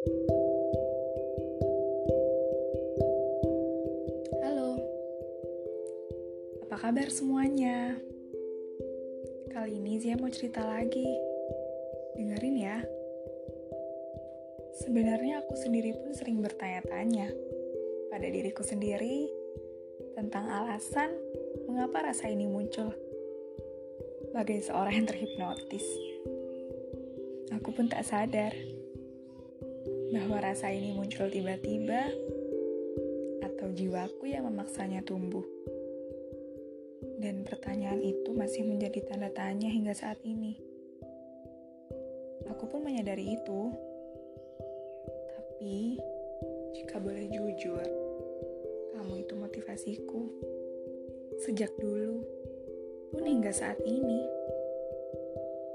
Halo, apa kabar semuanya? Kali ini Zia mau cerita lagi. Dengerin ya. Sebenarnya aku sendiri pun sering bertanya-tanya pada diriku sendiri tentang alasan mengapa rasa ini muncul. Bagai seorang yang terhipnotis, aku pun tak sadar bahwa rasa ini muncul tiba-tiba atau jiwaku yang memaksanya tumbuh. Dan pertanyaan itu masih menjadi tanda tanya hingga saat ini. Aku pun menyadari itu. Tapi, jika boleh jujur, kamu itu motivasiku. Sejak dulu, pun hingga saat ini.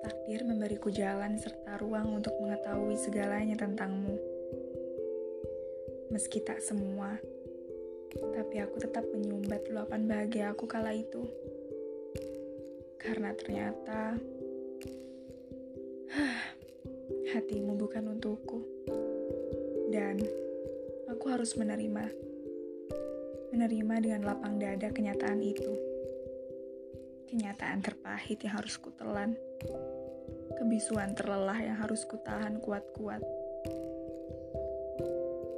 Takdir memberiku jalan serta ruang untuk mengetahui segalanya tentangmu. Meski tak semua, tapi aku tetap menyumbat luapan bahagia aku kala itu. Karena ternyata hatimu bukan untukku. Dan aku harus menerima. Menerima dengan lapang dada kenyataan itu. Kenyataan terpahit yang harus kutelan kebisuan terlelah yang harus kutahan kuat-kuat.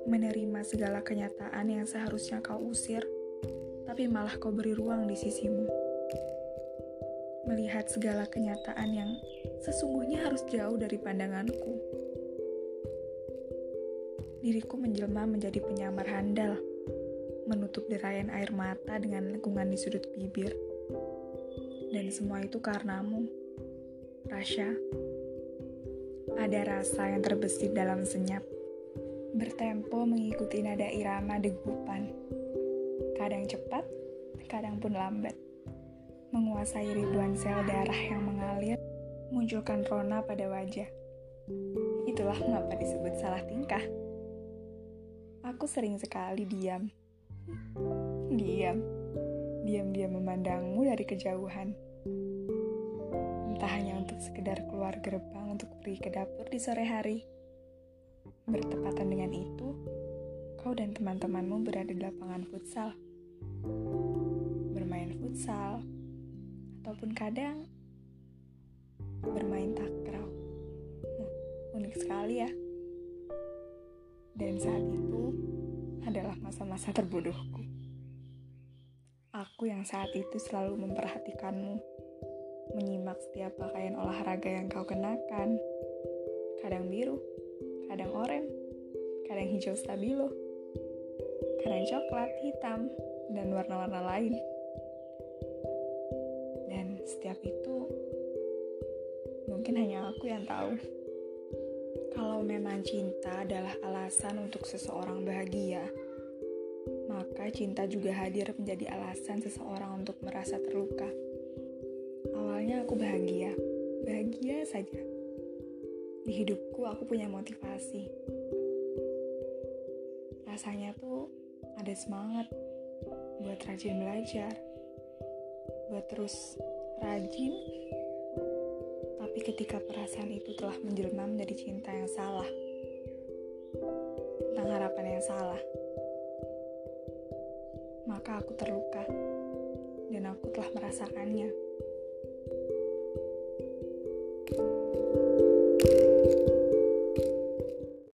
Menerima segala kenyataan yang seharusnya kau usir, tapi malah kau beri ruang di sisimu. Melihat segala kenyataan yang sesungguhnya harus jauh dari pandanganku. Diriku menjelma menjadi penyamar handal, menutup derayan air mata dengan lengkungan di sudut bibir. Dan semua itu karenamu Rasya. Ada rasa yang terbesit dalam senyap, bertempo mengikuti nada irama degupan. Kadang cepat, kadang pun lambat. Menguasai ribuan sel darah yang mengalir, munculkan rona pada wajah. Itulah mengapa disebut salah tingkah. Aku sering sekali diam. Diam. Diam-diam memandangmu dari kejauhan entah hanya untuk sekedar keluar gerbang untuk pergi ke dapur di sore hari. Bertepatan dengan itu, kau dan teman-temanmu berada di lapangan futsal. Bermain futsal, ataupun kadang bermain takraw. Hmm, unik sekali ya. Dan saat itu adalah masa-masa terbodohku. Aku yang saat itu selalu memperhatikanmu menyimak setiap pakaian olahraga yang kau kenakan. Kadang biru, kadang oranye, kadang hijau stabilo, kadang coklat, hitam, dan warna-warna lain. Dan setiap itu mungkin hanya aku yang tahu. Kalau memang cinta adalah alasan untuk seseorang bahagia, maka cinta juga hadir menjadi alasan seseorang untuk merasa terluka. Awalnya aku bahagia, bahagia saja. Di hidupku aku punya motivasi. Rasanya tuh ada semangat buat rajin belajar, buat terus rajin. Tapi ketika perasaan itu telah menjelma menjadi cinta yang salah, tentang harapan yang salah, maka aku terluka dan aku telah merasakannya.